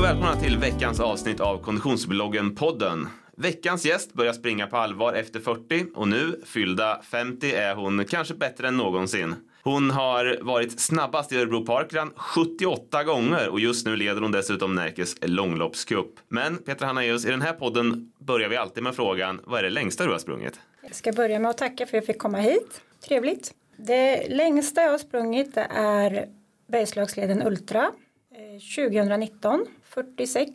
Och välkomna till veckans avsnitt av Konditionsbloggen-podden. Veckans gäst börjar springa på allvar efter 40 och nu, fyllda 50, är hon kanske bättre än någonsin. Hon har varit snabbast i Örebro Parkrun 78 gånger och just nu leder hon dessutom Närkes långloppscup. Men Petra Hannaeus, i den här podden börjar vi alltid med frågan, vad är det längsta du har sprungit? Jag ska börja med att tacka för att jag fick komma hit. Trevligt. Det längsta jag har sprungit är Bergslagsleden Ultra 2019. 46,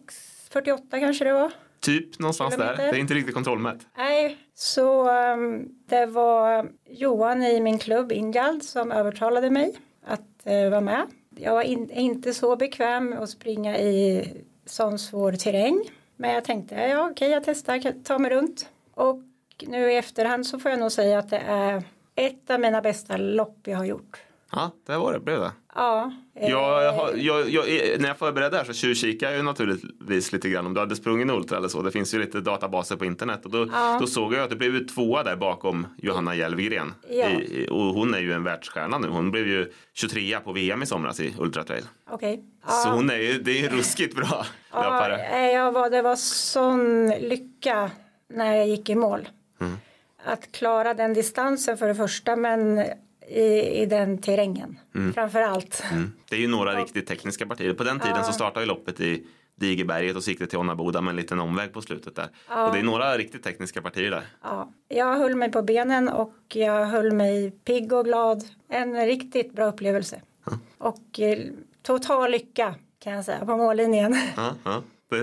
48 kanske det var. Typ någonstans där. Det Kilometer. är inte riktigt kontrollmätt. Nej, så um, det var Johan i min klubb Ingjald som övertalade mig att uh, vara med. Jag var in, inte så bekväm att springa i sån svår terräng. Men jag tänkte, ja okej jag testar, ta mig runt. Och nu i efterhand så får jag nog säga att det är ett av mina bästa lopp jag har gjort. Ja, det var det. Blev det. Ja. eh, Jag, jag, jag, jag, när jag förberedde här så tjuvkikade jag ju naturligtvis lite grann om du hade sprungit Ultra eller så. Det finns ju lite databaser på internet och då, Ja. då såg jag att det blev tvåa där bakom Johanna Hjelvgren. Ja. I, och hon är ju en världsstjärna nu. Hon blev ju 23 på VM i somras i Ultra Trail. Okej. Så Ja. hon är ju, det är ju ruskigt bra Ja, löpare. eh, jag var, det var sån lycka när jag gick i mål. Mm. Att klara den distansen för det första men i, i den terrängen framför allt. Mm. Det är ju några riktigt tekniska partier. På den tiden så startade ju loppet i Digerberget och siktade till Onnaboda med en liten omväg på slutet där. Och det är några riktigt tekniska partier där. Ja, jag höll mig på benen och jag höll mig pigg och glad. En riktigt bra upplevelse. Och eh, total lycka kan jag säga på mållinjen. Ja, ja. Det,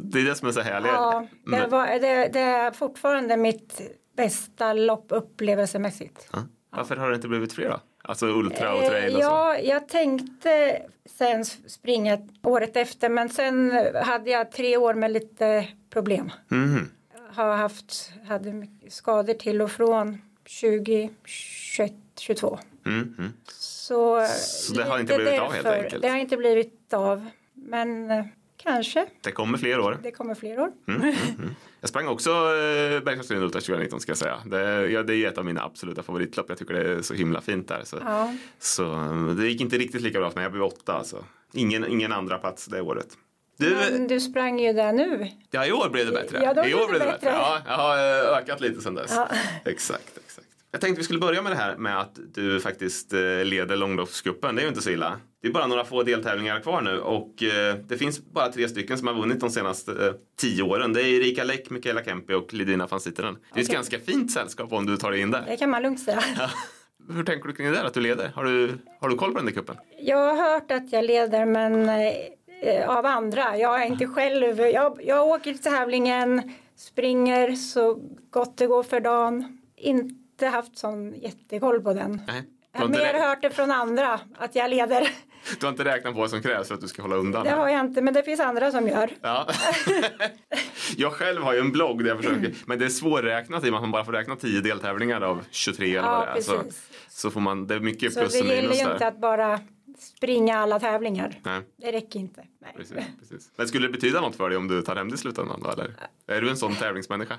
det är det som är så härligt. Ja, det, var, det, det är fortfarande mitt bästa lopp upplevelsemässigt. Varför har det inte blivit fler då? Alltså ultra och trail och så. Eh, Ja, jag tänkte sen springa året efter men sen hade jag tre år med lite problem. Mhm. Har haft, hade skador till och från 20, 21, 22. Mm, mm. Så, Så det har inte blivit av helt enkelt? Det har inte blivit av. Men eh, kanske, Det kommer fler år. det kommer fler år. Jag sprang också eh, Bergslagsleden Ultra 2019 ska jag säga. Det, ja, det är ju ett av mina absoluta favoritlopp. Jag tycker det är så himla fint där. Så, Ja. så eh, det gick inte riktigt lika bra för mig. Jag blev åtta alltså. Ingen, ingen andra plats det året. Du, Men du sprang ju där nu. ja i år blev det bättre. Ja, då I blev år det blev det bättre. bättre. Ja, jag har eh, ökat lite sedan dess. Ja. Exakt, exakt. Jag tänkte vi skulle börja med det här med att du faktiskt eh, leder långloppscupen. Det är ju inte så illa. Det är bara några få deltävlingar kvar nu och eh, det finns bara tre stycken som har vunnit de senaste eh, tio åren. Det är Erika Läck, Mikaela Kempi och Lidina van Sitteren. Det är ett ganska fint sällskap om du tar dig in där. Det kan man lugnt säga. Hur tänker du kring det där att du leder? Har du, har du koll på den där cupen? Jag har hört att jag leder men eh, av andra. Jag är inte själv. Jag, jag åker till tävlingen, springer så gott det går för dagen. Inte haft sån jättekoll på den. Nej. Jag har, mer hört det från andra att jag leder. Du har inte räknat på vad som krävs för att du ska hålla undan? Det har jag inte men det finns andra som gör. Ja. jag själv har ju en blogg där jag försöker, men det är svårräknat i och med att man bara får räkna 10 deltävlingar av 23 eller Ja, vad det är. Så, så får man, det är mycket Så plus det och gäller minus ju där. inte att bara springa alla tävlingar. Nej, Det räcker inte. Nej. precis, precis. Men skulle det betyda något för dig om du tar hem det i slutändan då, eller? Är du en sån tävlingsmänniska?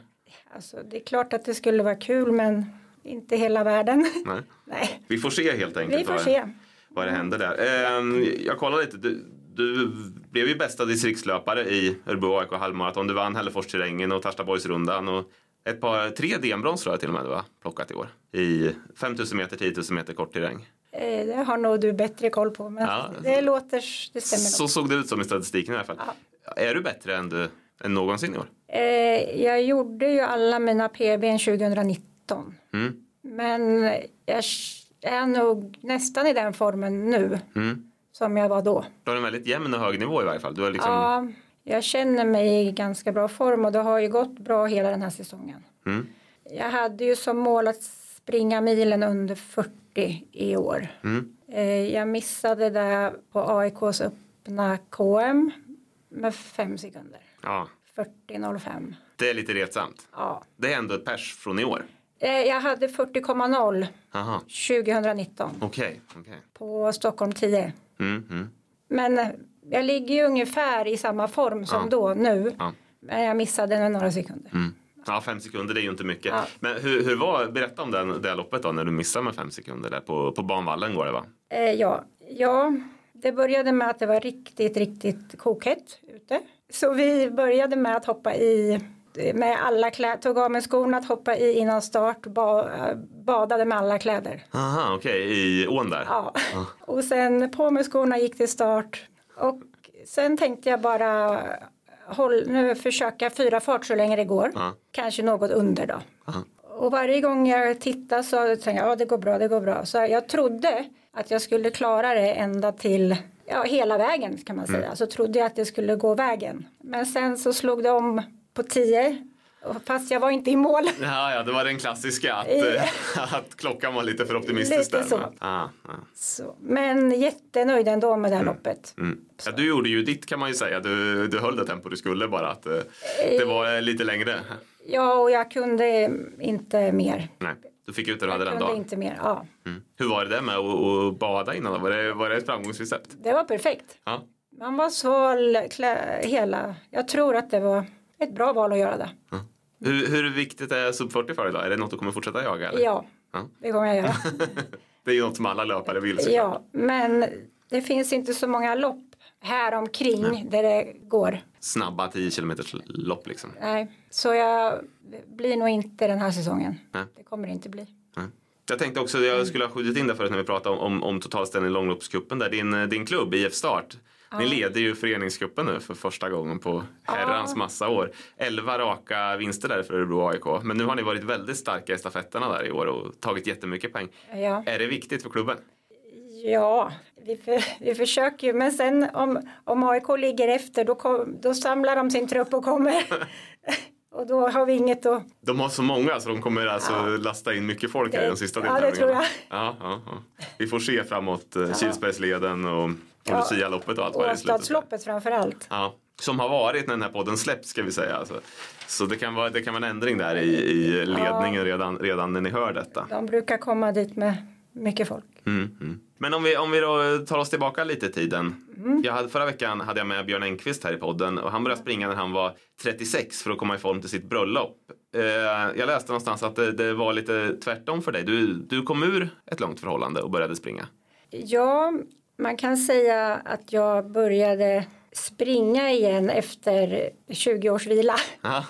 Alltså, det är klart att det skulle vara kul men inte hela världen. Nej. Nej, Vi får se helt enkelt vi får se. Vad det händer där. Ehm, jag kollade lite, du, du blev ju bästa distriktslöpare i Örebro AIK halvmaraton. Du vann Hälleforsterrängen och Tarstaborgsrundan och ett par, tre DM-brons tror jag till och med du har plockat i år. I 5000 meter, 10 000 meter kort terräng. Eh, Det har nog du bättre koll på men Ja. det låter, det stämmer Så nog. såg det ut som i statistiken i alla fall. Är du bättre än du än någonsin i år? Eh, Jag gjorde ju alla mina PBn 2019 Mm. men jag är nog nästan i den formen nu Mm. som jag var då. Du har en väldigt jämn och hög nivå i varje fall. Du är liksom, Ja, jag känner mig i ganska bra form och det har ju gått bra hela den här säsongen. Mm. Jag hade ju som mål att springa milen under 40 i år. Mm. Eh, jag missade det på AIKs öppna KM med fem sekunder. Ja, 40.05. det är lite retsamt. Ja. Det är ändå ett pers från i år. Eh, jag hade 40,0 Aha, 2019 okej. okej. på Stockholm 10. Mm, mm. Men eh, jag ligger ju ungefär i samma form som Ja. då nu. Ja. Men jag missade med några sekunder. Mm. Ja, fem sekunder det är ju inte mycket. Ja. Men hur, hur var, berätta om den, det loppet då när du missade med fem sekunder där på, på banvallen går det va? Eh, ja. ja, det började med att det var riktigt, riktigt kokhett ute. Så vi började med att hoppa i med alla kläder, tog av mig skorna att hoppa i innan start, ba, badade med alla kläder. Aha, okej, i ån där. Ja. Och sen på med skorna gick till start. Och sen tänkte jag bara håll, nu försöka fyra fart så länge det går. Ja. Kanske något under då. Ja. Och varje gång jag tittade så tänkte jag ja det går bra, det går bra. Så jag trodde att jag skulle klara det ända till ja, hela vägen kan man säga. Så trodde jag att det skulle gå vägen. Men sen så slog det om på 10. Fast jag var inte i mål. Ja, ja, det var den klassiska att, eh, att klockan var lite för optimistisk. Lite där, så. Ja, ja. Så, men jättenöjd ändå med det här loppet. Mm. Ja, du gjorde ju ditt kan man ju säga. Du, du höll det tempo du skulle bara att eh, det var eh, lite längre. Ja, och jag kunde inte mer. Nej, du fick ut det du hade den kunde dagen. inte mer. Ja, Mm. Hur var det där med att, bada innan? Var det, var det ett framgångsrecept? det var perfekt. Ja. Man var sval klä, hela. Jag tror att det var ett bra val att göra det. Hur, hur viktigt är sub 40 för dig idag? Är det något du kommer fortsätta jaga? Eller? Ja, Ja. det kommer jag göra. Det är ju något som alla löpare vill såklart. Ja, men det finns inte så många lopp här omkring där det går. Snabba 10 km lopp liksom. Nej, så jag blir nog inte den här säsongen. Nej. Det kommer det inte bli. Mm. Jag tänkte också, jag skulle ha skjutit in det förut när vi pratade om, om, om totalställning i långloppscupen där. Din, eh, din klubb IF Start. Ni leder ju föreningscupen nu för första gången på herrans massa år. Elva raka vinster där för Örebro AIK. Men nu har ni varit väldigt starka i stafetterna där i år och tagit jättemycket poäng. Ja, Är det viktigt för klubben? ja vi, för, vi försöker ju. Men sen om, om AIK ligger efter då, kom, då samlar de sin trupp och kommer. och då har vi inget att... De har så många så de kommer alltså lasta in mycket folk här i Det- de sista ja, det deltävlingarna. tror Ja, ja, ja. Vi får se framåt eh, Kilsbergsleden och, och Ja. Lucialoppet och allt vad det är i slutet. Åstadsloppet framför allt. Ja, som har varit när den här podden släpps ska vi säga. Alltså. Så det kan, vara, det kan vara en ändring där i, i ledningen redan, redan när ni hör detta. De brukar komma dit med mycket folk. Mm, mm. Men om vi, om vi då tar oss tillbaka lite i tiden. Jag hade, förra veckan hade jag med Björn Engqvist här i podden och han började springa när han var 36 för att komma i form till sitt bröllop. Eh, jag läste någonstans att det, det var lite tvärtom för dig. Du, du kom ur ett långt förhållande och började springa. Ja, man kan säga att jag började springa igen efter 20 års vila. Aha.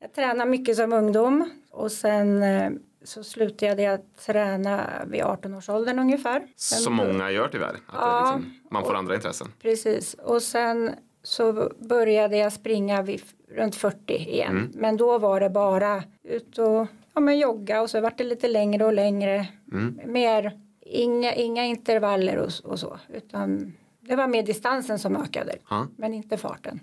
Jag tränade mycket som ungdom och sen eh, så slutade jag träna vid 18 års åldern ungefär. Sen Som många gör tyvärr. Att Ja. liksom, man får andra intressen. Precis, och sen så började jag springa vid runt 40 igen. Men då var det bara ut och ja, men jogga och så vart det lite längre och längre. Mer, inga, inga intervaller och, och så. Utan det var mer distansen som ökade. Ja. Men inte farten.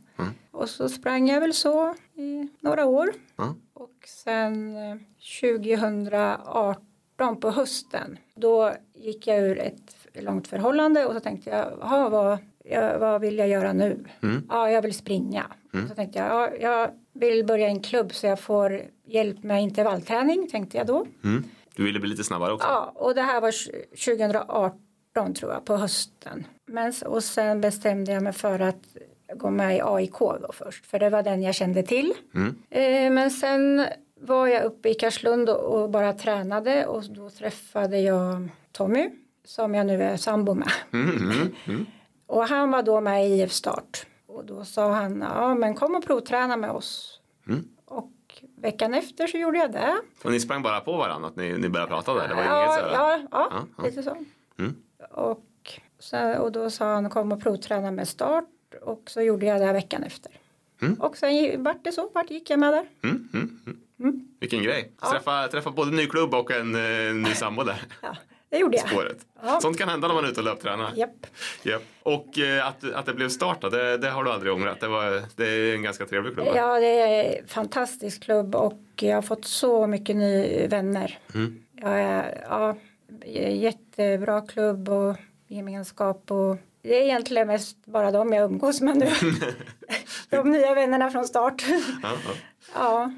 Och så sprang jag väl så i några år. Ja. Och sen eh, 2018 på hösten då gick jag ur ett långt förhållande och så tänkte jag, "Jaha, vad, ja, vad vill jag göra nu? Ja, jag vill springa. Så tänkte jag, ja, jag vill börja i en klubb så jag får hjälp med intervallträning tänkte jag då. Mm. Du ville bli lite snabbare också. Ja, och det här var 2018 tror jag på hösten. Men, och sen bestämde jag mig för att gå med i AIK då först. För det var den jag kände till. Eh, men sen var jag uppe i Karlslund och, och bara tränade och då träffade jag Tommy som jag nu är sambo med. Och han var då med i IF Start. Och då sa han, ja men kom och provträna med oss. Veckan efter så gjorde jag det. Och ni sprang bara på varandra att ni, ni började prata där? Det var inget Ja, så här- ja, ja, Ja, ja. lite så. Mm. Och, så, och då sa han kom och provträna med start och så gjorde jag det veckan efter. Mm. Och sen vart det så, vart gick jag med där. Mm, mm, mm. Vilken grej. Träffa, träffa både ny klubb och en eh, ny sambo där. Ja, det gjorde jag. Spåret. Ja. Sånt kan hända när man är ute och löptränar. Japp. Japp. Och eh, att, att det blev start då, det, det har du aldrig ångrat. Det, var, det är en ganska trevlig klubb. Ja, det är en fantastisk klubb och jag har fått så mycket nya vänner. Mm. Är, ja, jättebra klubb och gemenskap och det är egentligen mest bara de jag umgås med nu. de nya vännerna från start. Ja, ja. ja,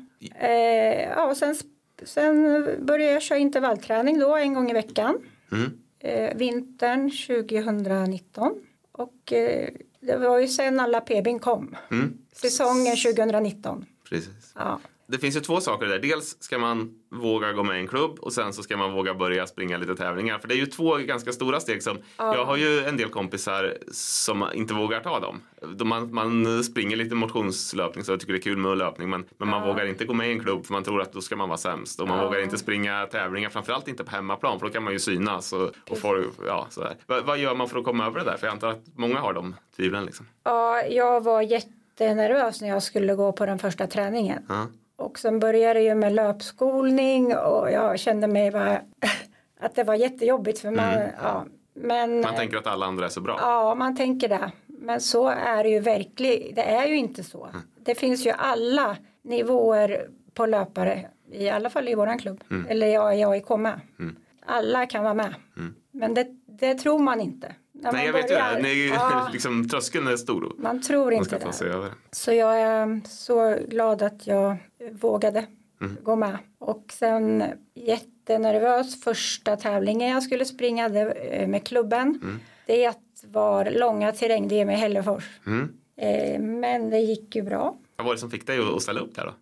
eh, ja och sen, sen började jag köra intervallträning då en gång i veckan. Mm. Eh, vintern 2019 och eh, det var ju sen alla PBn kom. Mm. Säsongen 2019. Precis. Ja. Det finns ju två saker där. Dels ska man våga gå med i en klubb och sen så ska man våga börja springa lite tävlingar. För det är ju två ganska stora steg som jag har ju en del kompisar som inte vågar ta dem. De man, man springer lite motionslöpning så jag tycker det är kul med löpning men, men man vågar inte gå med i en klubb för man tror att då ska man vara sämst och man vågar inte springa tävlingar framförallt inte på hemmaplan för då kan man ju synas och, och få, ja, sådär. Vad, vad gör man för att komma över det där? För jag antar att många har de tvivlen liksom. ja, jag var jättenervös när jag skulle gå på den första träningen. Och sen började det ju med löpskolning och jag kände mig bara att det var jättejobbigt för man, ja, men Mm. Man tänker att alla andra är så bra. ja, man tänker det. Men så är det ju verkligen, det är ju inte så. Mm. Det finns ju alla nivåer på löpare, i alla fall i våran klubb, Mm. eller jag i AIK med. Alla kan vara med. Men det, det tror man inte. När Nej man jag vet ju det. Ni, Ja, liksom, tröskeln är stor. man tror Man inte ta det. Så jag är så glad att jag vågade gå med. Och sen jättenervös första tävlingen jag skulle springa det, eh, med klubben. Det var långa terräng-DM i Hällefors. Mm. Eh, Men det gick ju bra. Vad var det som fick dig att att ställa upp där då?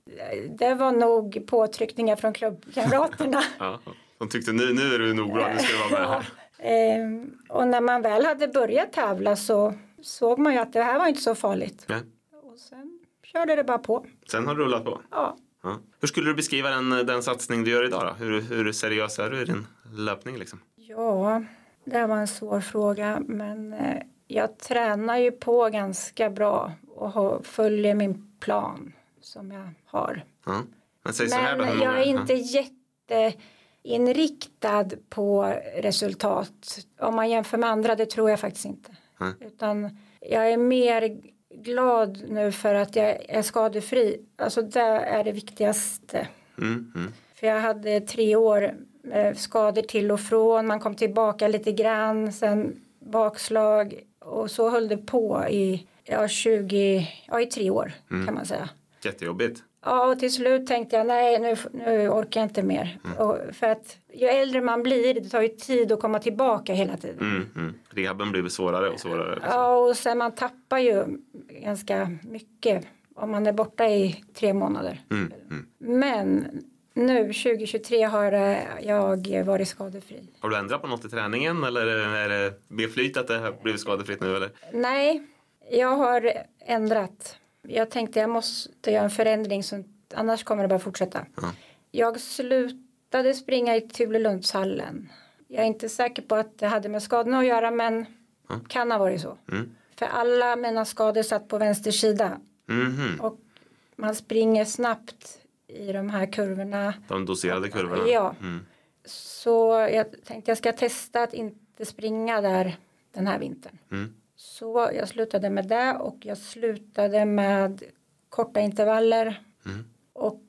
Det var nog påtryckningar från klubbkamraterna. Ja. De tyckte nu, nu är du nog bra, nu ska du vara med här. Eh, Och när man väl hade börjat tävla så såg man ju att det här var inte så farligt. Ja. Och sen körde det bara på. Sen har du rullat på. Ja. Ja. Hur skulle du beskriva den, den satsning du gör idag då? Hur, hur seriös är du i din löpning liksom? Ja, det var en svår fråga men eh, jag tränar ju på ganska bra och har, följer min plan som jag har. Ja. Men säg så här då. Men jag är inte Ja. Jätteinriktad på resultat. Om man jämför med andra, det tror jag faktiskt inte. Nej. Utan jag är mer glad nu för att jag är skadefri. Alltså det är det viktigaste. Mm, mm. För jag hade tre år skador till och från. Man kom tillbaka lite grann. Sen bakslag. Och så höll det på i ja, 20, ja, i tre år Mm. kan man säga. Jättejobbigt. Ja, och till slut tänkte jag nej, nu, nu orkar jag inte mer. Mm. Och för att ju äldre man blir, det tar ju tid att komma tillbaka hela tiden. Mm, mm. Rehaben blir svårare och svårare. Liksom. Ja, och sen man tappar ju ganska mycket om man är borta i tre månader. Mm, mm. Men nu 2023 har jag varit skadefri. Har du ändrat på något i träningen eller är det mer flyt att det har blivit skadefritt nu? Eller? Nej, jag har ändrat. Jag tänkte jag måste göra en förändring så annars kommer det bara fortsätta. Ja. Jag slutade springa i Tulelundshallen. Jag är inte säker på att det hade med skadorna att göra men kan ha varit så. Mm. För alla mina skador satt på vänster sida Mhm. och man springer snabbt i de här kurvorna. De doserade kurvorna? Ja. Mm. Så jag tänkte jag ska testa att inte springa där den här vintern. Mm. Så jag slutade med det och jag slutade med korta intervaller. Mm. Och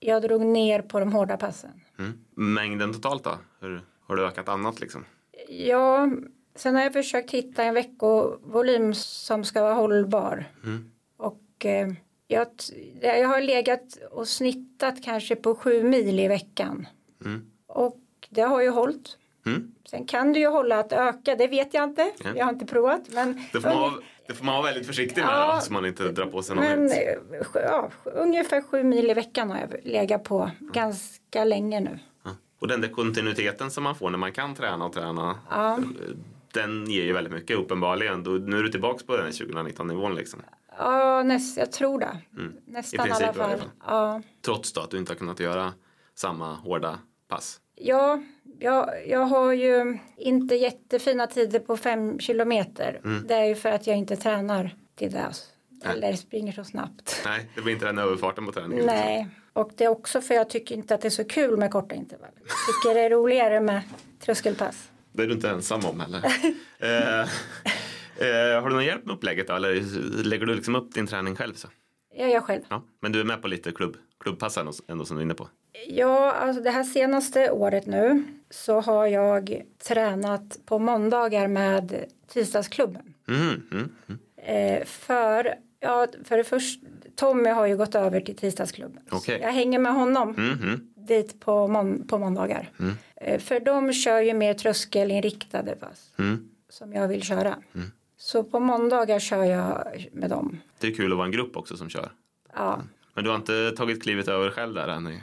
jag drog ner på de hårda passen. Mm. Mängden totalt då? Hur, har du ökat annat liksom? Ja, sen har jag försökt hitta en veckovolym som ska vara hållbar. Mm. Och eh, jag, jag har legat och snittat kanske på sju mil i veckan. Mm. Och det har ju hållit. Mm. Sen kan det ju hålla att öka, det vet jag inte. Ja. Jag har inte provat. Men, Det, får man vara, det får man vara väldigt försiktig med Ja. så man inte drar på sig något men eh, ja, ungefär sju mil i veckan har jag legat på ganska länge nu. Ja. Och den där kontinuiteten som man får när man kan träna och träna Ja. den ger ju väldigt mycket uppenbarligen. Nu är du tillbaks på den 2019 nivån liksom. Ja, näst, jag tror det. Mm. Nästan I i alla princip i fall. fall. Ja. Trots då att du inte har kunnat göra samma hårda pass. Ja, jag, jag har ju inte jättefina tider på fem kilometer. Mm. Det är ju för att jag inte tränar till det. Eller springer så snabbt. Nej, det blir inte den överfarten på träningen. Nej, och det är också för jag tycker inte att det är så kul med korta intervaller. Jag tycker det är roligare med tröskelpass. Det är du inte ensam om heller. eh, eh, har du någon hjälp med upplägget då? Eller lägger du liksom upp din träning själv? Så? Jag gör själv. Ja. Men du är med på lite klubb, klubbpass ändå, ändå som du är inne på? Ja, alltså det här senaste året nu så har jag tränat på måndagar med tisdagsklubben. Mm, mm, mm. Eh, för, ja, för det första, Tommy har ju gått över till tisdagsklubben. Så Jag hänger med honom Mm, mm. dit på, mån, på måndagar. Eh, för de kör ju mer tröskelinriktade pass Mm. som jag vill köra. Så på måndagar kör jag med dem. Det är kul att vara en grupp också som kör. Ja, Men du har inte tagit klivet över själv där än i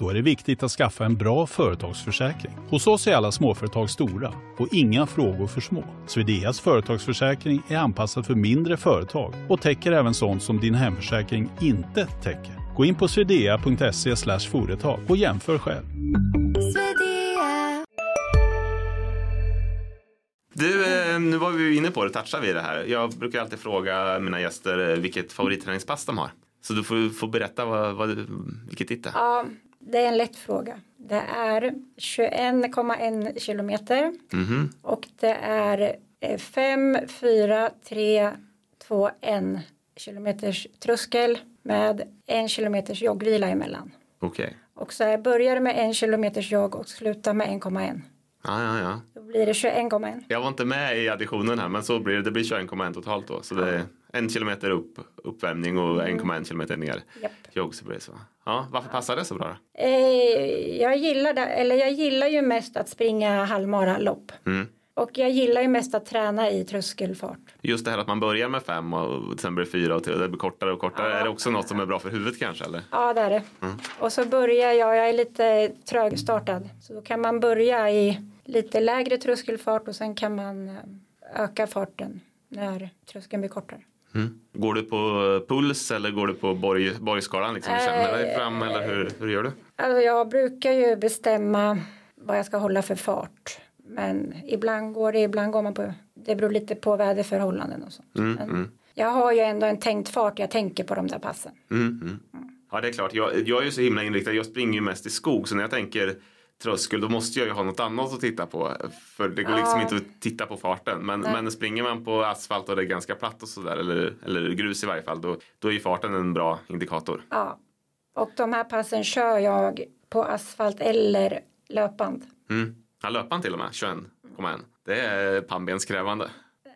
Då är det viktigt att skaffa en bra företagsförsäkring. Hos oss är alla småföretag stora och inga frågor för små. Swedeas företagsförsäkring är anpassad för mindre företag och täcker även sånt som din hemförsäkring inte täcker. Gå in på swedea.se företag och jämför själv. Du, eh, nu var vi inne på det, touchade vi det här. Jag brukar alltid fråga mina gäster eh, vilket favoritträningspass de har. Så du får, får berätta vad, vad, vilket ditt är. Ja, det är en lätt fråga. Det är 21,1 kilometer Mhm. och det är 5, 4, 3, 2, 1 kilometers tröskel med en kilometers joggvila emellan. Okej. Och så jag börjar med en kilometers jogg och slutar med 1,1. Ja, ja, ja. Blir det 21,1. Jag var inte med i additionen här, men så blir det. Det blir 21,1 totalt då. Så det är en kilometer upp, uppvärmning och 1,1 kilometer ner. Jogg så blir det så. Ja, varför passar det så bra då? Eh, jag, gillar det, eller jag gillar ju mest att springa halvmaralopp. Mm. Och jag gillar ju mest att träna i tröskelfart. Just det här att man börjar med fem och sen blir det fyra och det blir kortare och kortare. Är det också något som är bra för huvudet kanske? Eller? Ja, det är det. Mm. Och så börjar jag, jag är lite trögstartad. Så då kan man börja i lite lägre tröskelfart och sen kan man eh, öka farten när tröskeln blir kortare. Mm. Går du på puls eller går du på borg, borgskalan? Liksom, känner dig fram eller hur, hur gör du? Alltså jag brukar ju bestämma vad jag ska hålla för fart. Men ibland går det, ibland går man på, det beror lite på väderförhållanden och sånt. Mm, mm. Jag har ju ändå en tänkt fart jag tänker på de där passen. Mm, mm. Ja, det är klart. Jag, jag är ju så himla inriktad. Jag springer ju mest i skog. Så när jag tänker tröskel då måste jag ju ha något annat att titta på. För det går liksom Ja. inte att titta på farten. Men, Nej. men springer man på asfalt och det är ganska platt och sådär. Eller, eller grus i varje fall. Då, då är ju farten en bra indikator. Ja. Och de här passen kör jag på asfalt eller löpband. Mm. Ja, löpan till och med. 21,1. Det är pannbenskrävande.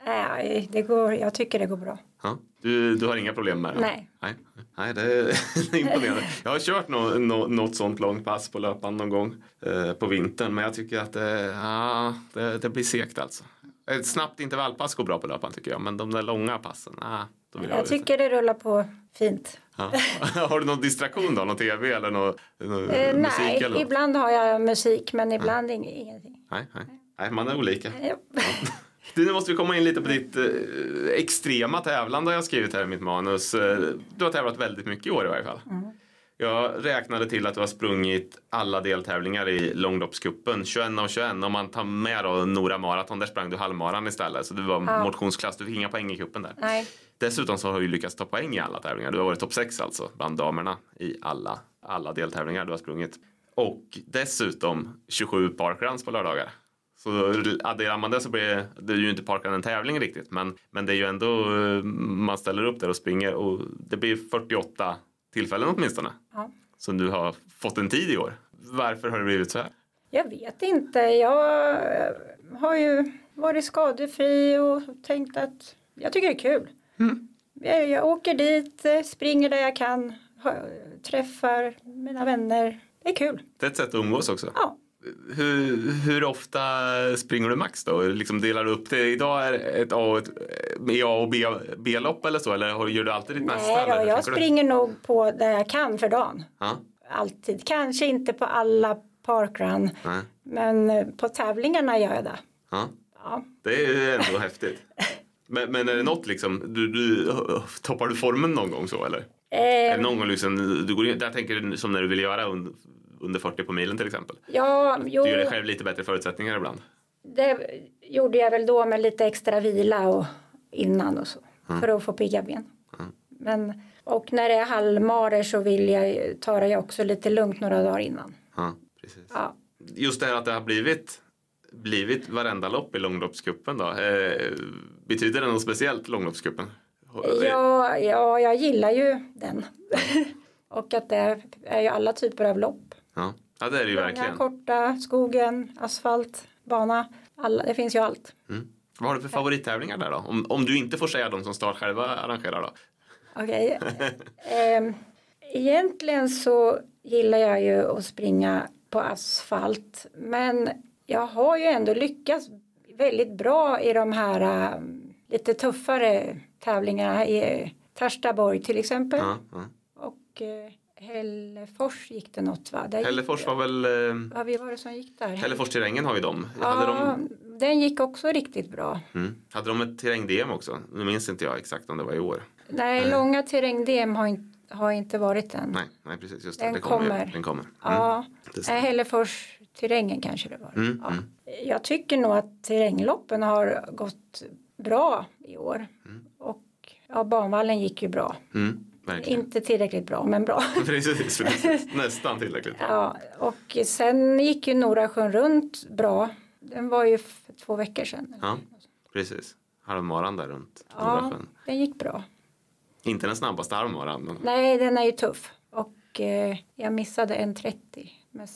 Nej, det går, jag tycker det går bra. Ja. Du, du har inga problem med det? Nej. Nej, Nej det är imponerande. Jag har kört nå, nå, något sånt långt pass på löpan någon gång eh, på vintern. Men jag tycker att det, ja, det, det blir segt alltså. Ett snabbt intervallpass går bra på löpan tycker jag. Men de där långa passen, ah, då vill jag, Jag tycker det rullar på fint. Ja. Har du någon distraktion då? Någon tv eller någon, någon Eh, musik? nej, eller något? ibland har jag musik men ibland ing- ingenting. Nej, nej. nej, man är olika. Ja. Du, nu måste vi komma in lite på ditt eh, extrema tävlande har jag skrivit här i mitt manus. Eh, du har tävlat väldigt mycket i år i varje fall. Jag räknade till att du har sprungit alla deltävlingar i långloppscupen, 21 av 21. Om man tar med då Nora Marathon, där sprang du halvmaran istället. Så du var Ja. motionsklass, du fick inga poäng i cupen där. Nej, Dessutom så har du lyckats ta poäng i alla tävlingar. Du har varit topp 6 alltså bland damerna i alla, alla deltävlingar du har sprungit. Och dessutom 27 parkruns på lördagar. Så adderar man det så blir det, det är ju inte parkrun en tävling riktigt men, men det är ju ändå eh, man ställer upp där och springer och det blir 48 tillfällen åtminstone ja. som du har fått en tid i år. Varför har det blivit så här? Jag vet inte. Jag eh, har ju varit skadefri och tänkt att jag tycker det är kul. Jag, jag åker dit, eh, springer där jag kan, träffar mina vänner. Det är kul. Det är ett sätt att umgås också. Ja. Hur, hur ofta springer du max då? Liksom delar du upp det? Idag är ett A och ett med A och B-lopp eller så? Eller gör du alltid ditt mesta? Nej då, jag tänker du? springer nog på där jag kan för dagen. Ja, Alltid. Kanske inte på alla parkrun. nej, Men eh, på tävlingarna gör jag det. ja. Ja. Det är ändå häftigt. Men, men är det något liksom, du, du, toppar du formen någon gång så eller? Är Eh, det någon gång liksom, du går in, där tänker du som när du vill göra under, under 40 på milen till exempel? ja, jo. Du ger dig själv lite bättre förutsättningar ibland. Det, gjorde jag väl då med lite extra vila och innan och så. För att få pigga ben. Men, och när det är halvmarer så vill jag, tar jag också lite lugnt några dagar innan. Ja, precis. Ja. Just det här att det har blivit, blivit varenda lopp i långloppscupen då. Eh, betyder det något speciellt långloppscupen? Ja, ja, jag gillar ju den. och att det är ju alla typer av lopp. Ja, ja det är det ju Långa, verkligen. korta, skogen, asfalt, bana. Alla, det finns ju allt. Mm. Vad har du för favorittävlingar där då? Om, om du inte får säga de som Start själva arrangerar då? Okej. Ehm, egentligen så gillar jag ju att springa på asfalt. Men jag har ju ändå lyckats väldigt bra i de här um, lite tuffare tävlingarna i Tarstaborg till exempel. Ja, ja. Och uh, Hällefors gick det något va? Där Hällefors var väl... Eh, Ja, vi var det som gick där. Hällefors-terrängen har ju de. Hade, Ja, de den gick också riktigt bra. mm, hade de ett terräng-DM också? Nu minns inte jag exakt om det var i år. Nej, långa terräng-DM har, inte- har inte varit än. Nej, nej precis. Just det. Den det kommer. kommer. Den kommer. Mm. Ja, Hällefors terrängen kanske det var. Mm, ja. mm. Jag tycker nog att terrängloppen har gått bra i år. Och ja, banvallen gick ju bra. Mm, verkligen. Inte tillräckligt bra, men bra. precis, precis. Nästan tillräckligt bra. ja, och sen gick ju Norasjön runt bra. Den var ju för två veckor sedan. Ja, precis. Halvmaran där runt Ja, Nordsjön. den gick bra. Inte den snabbaste halvmaran. Men... Nej, den är ju tuff. Och eh, jag missade en 30. med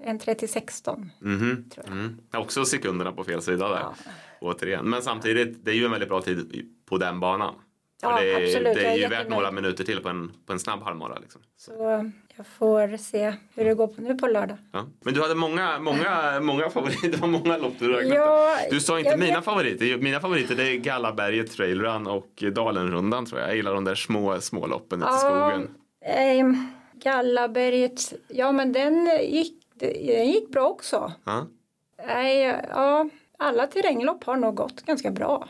En 30 16. Mhm. Tror jag. Mm. Också sekunderna på fel sida där. Ja. Återigen. Men samtidigt, det är ju en väldigt bra tid på den banan. Ja, det, är, absolut. det är ju värt några minuter till på en, på en snabb halvmara. Liksom. Så jag får se hur det går på nu på lördag. Ja. Men du hade många, många, många favoriter. Det var många lopp du räknade Ja. Du sa inte mina vet- favoriter. Mina favoriter det är Gallaberget Trail Run och Dalenrundan tror jag. Jag gillar de där små, små loppen ute i skogen. ehm, Gallaberget, ja men den gick, den gick bra också. Ja. Nej, ja, alla terränglopp har nog gått ganska bra år.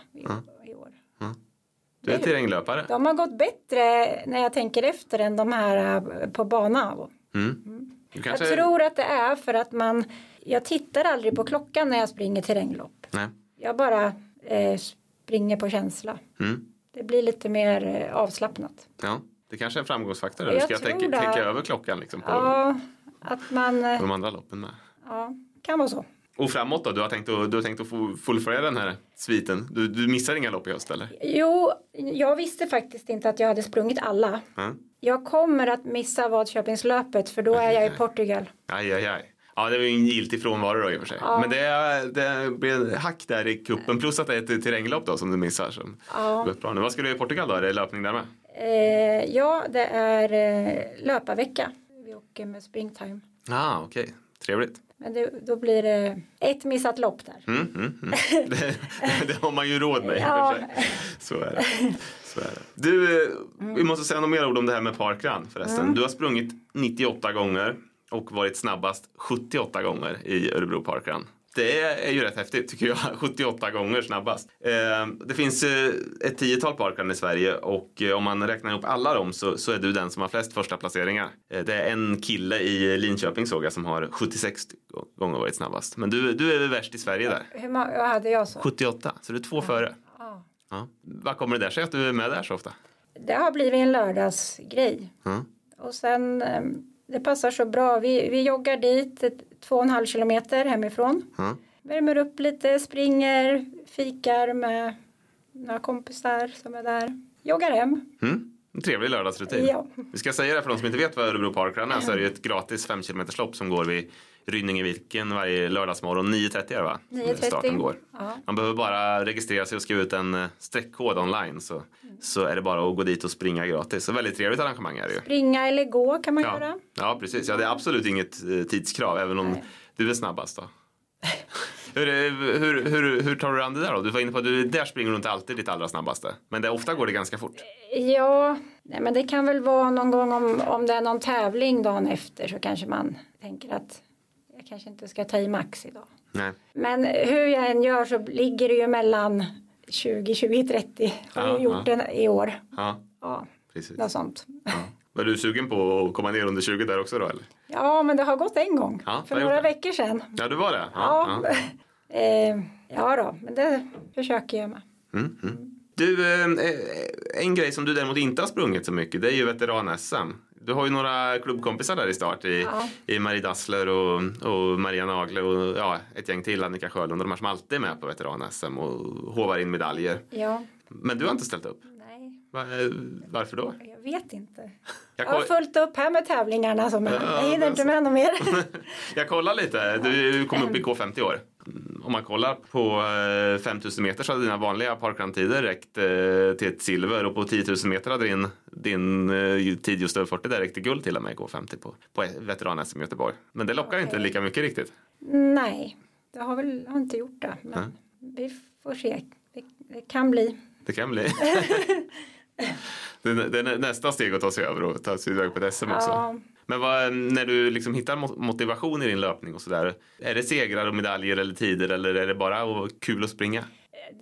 Du är terränglöpare. De har gått bättre när jag tänker efter än de här eh, på bana. Mm. Du Jag kanske... tror att det är för att man, jag tittar aldrig på klockan när jag springer terränglopp. Nej. Jag bara eh, springer på känsla. Mm. Det blir lite mer eh, avslappnat. Ja. Det kanske är en framgångsfaktor. Du Jag ska tror tänka, det. tänka över klockan liksom, på Ja, att man, eh, de andra loppen med. ja, kan vara så. Och framåt då? Du har tänkt att, du har tänkt att fullfölja den här sviten? Du, du missar inga lopp i höst eller? Jo, jag visste faktiskt inte att jag hade sprungit alla. Ja. Jag kommer att missa Vadköpingslöpet för då är jag i Portugal. Aj, aj, aj. Ja, det var ju en giltig frånvaro då i och för sig. Ja. Men det, det blir hack där i kuppen plus att det är ett terränglopp då som du missar. Som Ja. bra. Vad ska du göra i Portugal då? Är det löpning där med? Eh, ja, det är eh, löparvecka. Vi åker med springtime. Ah, okej. Trevligt. Men det, då blir det ett missat lopp där. Mm, mm, mm. Det, det har man ju råd med Ja. Så är det. Så är det. Du, eh, vi måste säga något mer ord om det här med parkrun förresten. Du har sprungit 98 gånger och varit snabbast 78 gånger i Örebro parkrun. Det är ju rätt häftigt tycker jag. 78 gånger snabbast. Eh, det finns eh, ett tiotal parkrun i Sverige och eh, om man räknar ihop alla dem så, så är du den som har flest första placeringar. Eh, det är en kille i Linköping såg jag som har 76 gånger varit snabbast. Men du, du är väl värst i Sverige där? Hur många vad hade jag så? 78, så du är två före. Ja. Ja. Vad kommer det där sig att du är med där så ofta? Det har blivit en lördagsgrej. Ja. Och sen, eh, det passar så bra. Vi, vi joggar dit två och en halv kilometer hemifrån. Ja. Värmer upp lite, springer, fikar med några kompisar som är där. Joggar hem. Mm. En trevlig lördagsrutin. Ja. Vi ska säga det för de som inte vet vad Örebro Parkrun är så är det ju ett gratis 5 km lopp som går vid Rynningeviken varje lördagsmorgon 9.30 är det va? 9.30. Starten går. Ja. Man behöver bara registrera sig och skriva ut en eh, streckkod online så, så är det bara att gå dit och springa gratis. Så väldigt trevligt arrangemang är det ju. Springa eller gå kan man Ja, göra. ja precis. Ja, det är absolut inget eh, tidskrav även om Nej. du är snabbast då. hur, är- hur, hur, hur tar du dig an det där då? Du var inne på att du, där springer du inte alltid ditt allra snabbaste. Men det, ofta går det ganska fort. Ja, nej, men det kan väl vara någon gång om, om det är någon tävling dagen efter så kanske man tänker att kanske inte ska ta i max idag. Nej. Men hur jag än gör så ligger det ju mellan 20, 20, 30. Har Ja, gjort ja. i år. Ja, Ja, precis. något sånt. Ja. Var du sugen på att komma ner under 20 där också då eller? Ja, men det har gått en gång. Ja, för några veckor sedan. Ja, du var det? Ja. ja. Eh, Ja då, men det försöker jag med. Mm, mm. Du, eh, en grej som du däremot inte har sprungit så mycket det är ju veteran-SM. Du har ju några klubbkompisar där i start i, Ja. i Marie Dassler och, och Maria Nagle och ja, ett gäng till, Annika Sjölund och de här som alltid är med på veteran-SM och hovar in medaljer. Ja, Men du har inte ställt upp. nej, eh, varför då? jag vet inte. Jag, Jag har fullt upp här med tävlingarna som jag, Ja, jag hinner inte så- med något mer. jag kollar lite. Du kom upp i K50 i år. Mm, Om man kollar på eh, 5000 meter så hade dina vanliga parkruntider räckt eh, till ett silver och på 10 000 meter hade din, din eh, tid just över 40 där räckte guld till och med i K50 på, på veteran-SM i Göteborg. Men det lockar inte Okej. lika mycket riktigt. nej, jag har väl har inte gjort det. Men vi får se. Det, det kan bli. Det kan bli. det, är- det är nästa steg att ta sig över och ta sig iväg på ett SM också. Ja, Men vad, när du liksom hittar mo- motivation i din löpning och sådär. Är det segrar och medaljer eller tider eller är det bara kul att springa?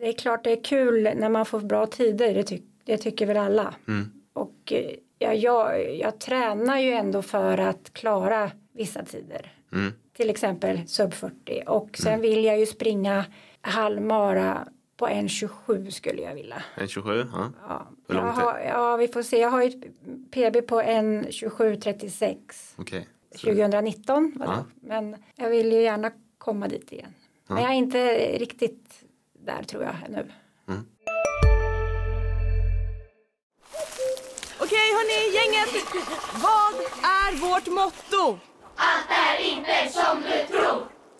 det är klart det är kul när man får bra tider. Det, tyck, det tycker väl alla. Mm. Och eh, ja, jag, jag tränar ju ändå för att klara vissa tider. Mm. Till exempel sub 40. Och sen vill jag ju springa halvmara på 1.27 skulle jag vilja. En 27? Ja. Ja, Hur jag lång tid? har, ja, vi får se. Jag har ju ett PB på 1.27.36 Okej. Så- 2019. var det. Ja. Men jag vill ju gärna komma dit igen. Men jag är inte riktigt där tror jag ännu. Okej hörni, gänget. Vad är vårt motto?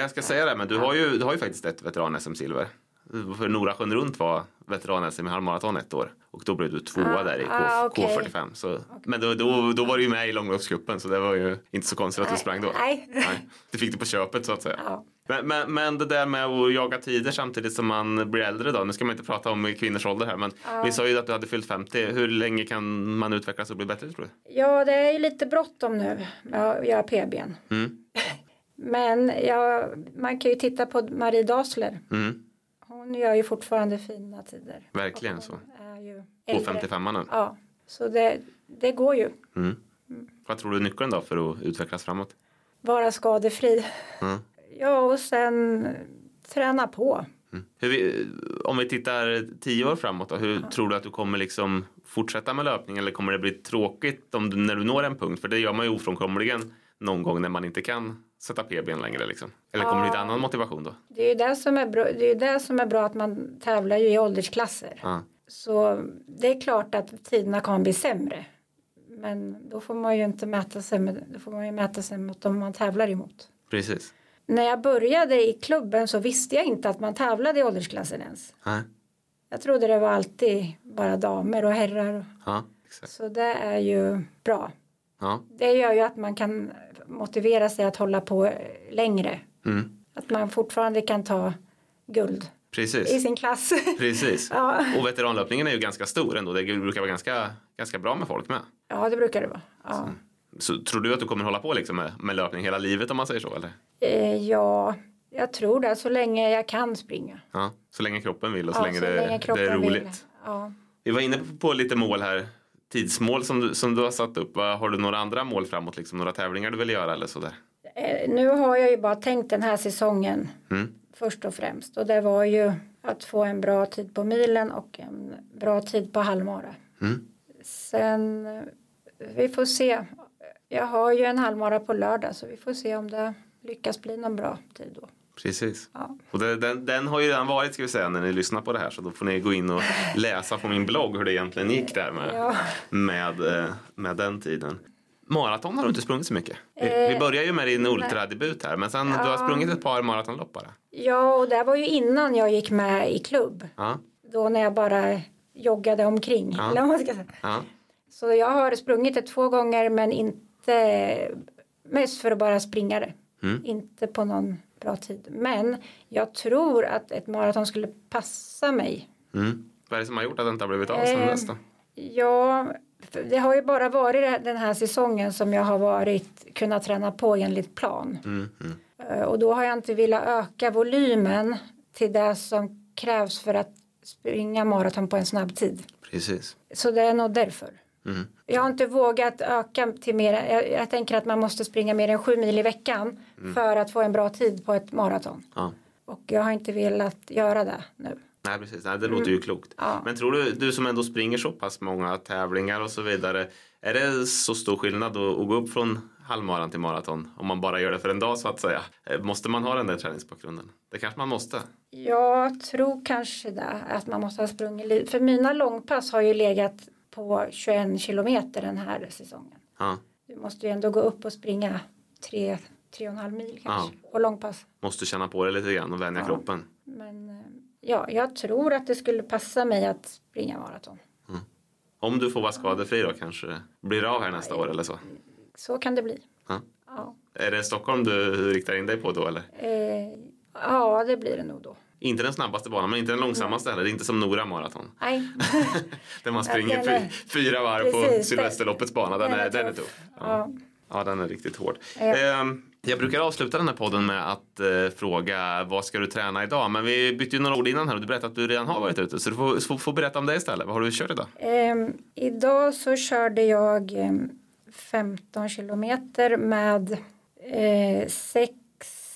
Jag ska säga det, men du har ju, du har ju faktiskt ett veteran-SM-silver. För Nora Sjön Runt var veteran-SM i halvmaraton ett år och då blev du tvåa Ah, där i K, ah, okej. K45. Så, Men då, då, då var du ju med i långloppscupen så det var ju inte så konstigt att du sprang då. Nej. Nej, du fick det på köpet så att säga. Ja. Men, men, men det där med att jaga tider samtidigt som man blir äldre då. Nu ska man inte prata om kvinnors ålder här men vi sa ju att du hade fyllt 50. Hur länge kan man utvecklas och bli bättre tror du? Ja, det är ju lite bråttom nu med att göra PBn. Mm. Men ja, man kan ju titta på Marie Dasler. Mm. Hon gör ju fortfarande fina tider. Verkligen så. På äldre. 55 nu. Ja, så det, det går ju. Mm. Vad tror du är nyckeln då för att utvecklas framåt? Vara skadefri. Mm. Ja, och sen träna på. Mm. Vi, om vi tittar tio år framåt då, hur tror du att du kommer liksom fortsätta med löpning eller kommer det bli tråkigt om du, när du når en punkt? För det gör man ju ofrånkomligen någon gång när man inte kan sätta PBn längre liksom. Eller kommer det lite Ja. annan motivation då? Det är ju det som är bra, det är det som är bra att man tävlar ju i åldersklasser. Ja. Så det är klart att tiderna kan bli sämre. Men då får man ju inte mäta sig med, då får man ju mäta sig mot dem man tävlar emot. Precis. När jag började i klubben så visste jag inte att man tävlade i åldersklassen ens. Ja, Jag trodde det var alltid bara damer och herrar. ja exakt. Så det är ju bra. Ja. Det gör ju att man kan motivera sig att hålla på längre. Mm. Att man fortfarande kan ta guld i Precis. sin klass. Precis. ja. Och veteranlöpningen är ju ganska stor ändå. Det brukar vara ganska, ganska bra med folk med. ja, det brukar det vara. Ja. Så tror du att du kommer hålla på liksom med, med löpning hela livet om man säger så? Eller? Eh, ja, jag tror det. Så länge jag kan springa. Ja, så länge kroppen vill och så ja, länge, det, det är kroppen vill. roligt. Ja. Vi var inne på lite mål här. Tidsmål som du, som du har satt upp. Har du några andra mål framåt? Liksom, några tävlingar du vill göra eller sådär? Eh, nu har jag ju bara tänkt den här säsongen Mm. först och främst. Och det var ju att få en bra tid på milen och en bra tid på halvmara. Mm. Sen, eh, vi får se. Jag har ju en halvmara på lördag så vi får se om det lyckas bli någon bra tid då. Precis. Ja. Och det, den, den har ju redan varit ska vi säga när ni lyssnar på det här så då får ni gå in och läsa på min blogg hur det egentligen gick där med, Ja. med, eh, med den tiden. Maraton har du inte sprungit så mycket. Vi, vi Eh, börjar ju med din ultradebut här men sen du har Ja. sprungit ett par maratonlopp bara. Ja, och det var ju innan jag gick med i klubb. Ja, Då när jag bara joggade omkring. Ja. Eller vad man ska säga. ja, Så jag har sprungit det två gånger men inte mest för att bara springa det. Mm. Inte på någon bra tid. Men jag tror att ett maraton skulle passa mig. Mm. Vad är det som har gjort att det inte har blivit av sen Eh, dess då? Ja, det har ju bara varit den här säsongen som jag har varit kunnat träna på enligt plan. Mm. Mm. Eh, Och då har jag inte velat öka volymen till det som krävs för att springa maraton på en snabb tid. Precis. Så det är nog därför. Mm. Jag har inte vågat öka till mer. Jag, jag tänker att man måste springa mer än sju mil i veckan för att få en bra tid på ett maraton. Ja. Och jag har inte velat göra det nu. Nej, precis. Nej, det låter ju klokt. Ja. Men tror du, du som ändå springer så pass många tävlingar och så vidare, är det så stor skillnad att, att gå upp från halvmaran till maraton om man bara gör det för en dag så att säga? Eh, Måste man ha den där träningsbakgrunden? Det kanske man måste. Jag tror kanske det. Att man måste ha sprungit lite. För mina långpass har ju legat på 21 kilometer den här säsongen. Ja. Du måste ju ändå gå upp och springa tre, tre och en halv mil kanske. Och långpass. Måste känna på det lite grann och vänja Ja. kroppen. Men eh, ja, jag tror att det skulle passa mig att springa maraton. Om du får vara skadefri då kanske det blir av här nästa år eller så. Så kan det bli. Ja. Ja, Är det Stockholm du riktar in dig på då eller? eh, ja det blir det nog då. Inte den snabbaste banan men inte den långsammaste heller. Det är inte som Nora Marathon. Nej, Där man springer den är- fy, fyra varv på Precis, Sylvesterloppets bana. Den är, den är tuff. Ja. Ja. ja, den är riktigt hård. Ja. Ehm, jag brukar avsluta den här podden med att eh, fråga vad ska du träna idag? Men vi bytte ju några ord innan här och du berättade att du redan har varit ute. Så du får, får, får berätta om det istället. Vad har du kört idag? Ehm, idag så körde jag ehm, 15 kilometer med eh, 6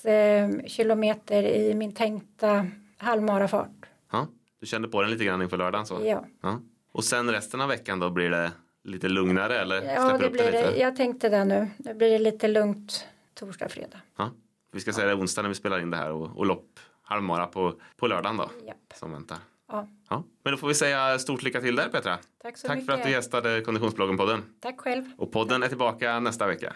eh, kilometer i min tänkta halvmarafart. Ja, du kände på den lite grann inför lördagen så? Ja, Ja. Och sen resten av veckan då blir det lite lugnare eller ja det upp det blir lite? det. Jag tänkte det nu. Det blir lite lugnt torsdag, fredag. Ja. Vi ska säga det onsdag när vi spelar in det här och, och lopp halvmara på, på lördagen då Japp. som väntar. Ja. Ja. Men då får vi säga stort lycka till där Petra. Tack så Tack mycket. för att du gästade Konditionsbloggen-podden. Tack själv. Och podden är tillbaka nästa vecka.